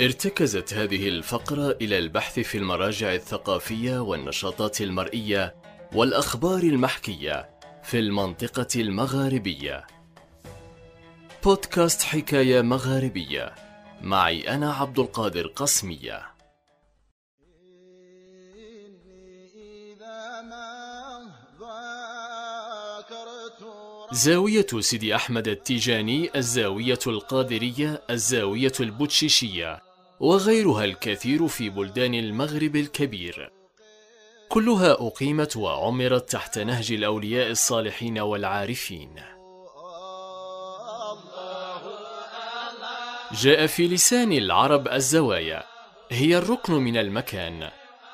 ارتكزت هذه الفقرة إلى البحث في المراجع الثقافية والنشاطات المرئية والأخبار المحكية في المنطقة المغاربية. بودكاست حكاية مغاربية معي أنا عبد القادر قسمية. زاوية سيدي أحمد التيجاني، الزاوية القادرية، الزاوية البوتشيشية، وغيرها الكثير في بلدان المغرب الكبير. كلها أقيمت وعمرت تحت نهج الأولياء الصالحين والعارفين. جاء في لسان العرب الزوايا هي الركن من المكان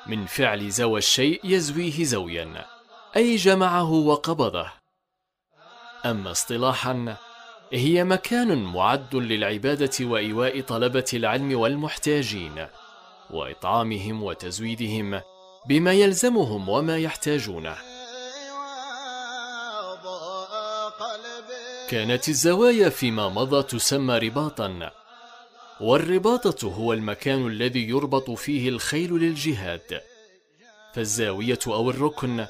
من فعل زوى الشيء يزويه زويا أي جمعه وقبضه أما اصطلاحا هي مكان معد للعبادة وإيواء طلبة العلم والمحتاجين وإطعامهم وتزويدهم بما يلزمهم وما يحتاجونه. كانت الزوايا فيما مضى تسمى رباطا والرباطة هو المكان الذي يربط فيه الخيل للجهاد. فالزاوية أو الركن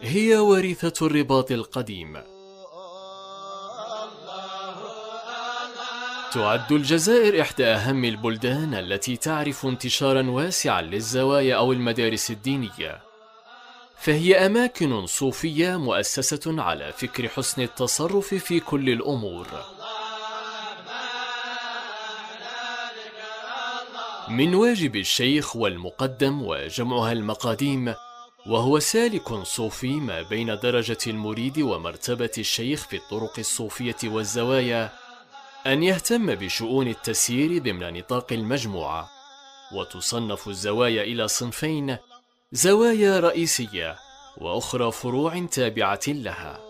هي ورثة الرباط القديم. تعد الجزائر إحدى أهم البلدان التي تعرف انتشارا واسعا للزوايا أو المدارس الدينية. فهي أماكن صوفية مؤسسة على فكر حسن التصرف في كل الأمور. من واجب الشيخ والمقدم وجمعها المقاديم وهو سالك صوفي ما بين درجة المريد ومرتبة الشيخ في الطرق الصوفية والزوايا أن يهتم بشؤون التسيير ضمن نطاق المجموعة وتصنف الزوايا إلى صنفين زوايا رئيسية وأخرى فروع تابعة لها.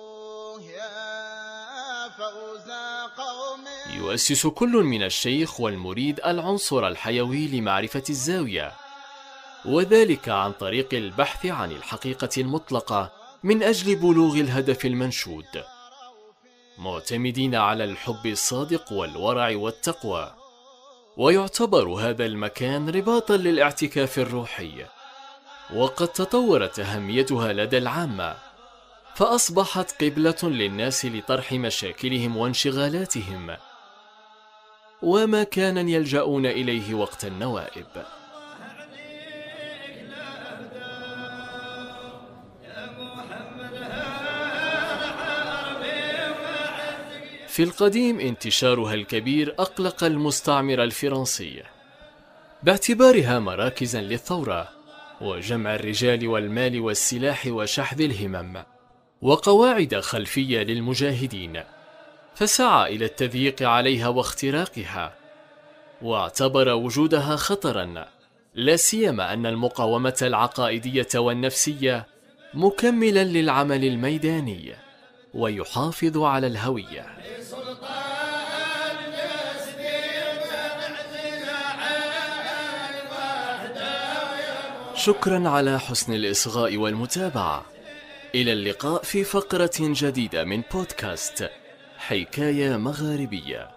يؤسس كل من الشيخ والمريد العنصر الحيوي لمعرفة الزاوية وذلك عن طريق البحث عن الحقيقة المطلقة من أجل بلوغ الهدف المنشود. معتمدين على الحب الصادق والورع والتقوى. ويعتبر هذا المكان رباطا للاعتكاف الروحي. وقد تطورت أهميتها لدى العامة. فأصبحت قبلة للناس لطرح مشاكلهم وانشغالاتهم. ومكانا يلجؤون إليه وقت النوائب. في القديم انتشارها الكبير أقلق المستعمر الفرنسي باعتبارها مراكزا للثورة وجمع الرجال والمال والسلاح وشحذ الهمم وقواعد خلفية للمجاهدين فسعى إلى التضييق عليها واختراقها واعتبر وجودها خطرا لا سيما أن المقاومة العقائدية والنفسية مكملا للعمل الميداني ويحافظ على الهوية. شكرا على حسن الإصغاء والمتابعة. إلى اللقاء في فقرة جديدة من بودكاست حكاية مغاربية.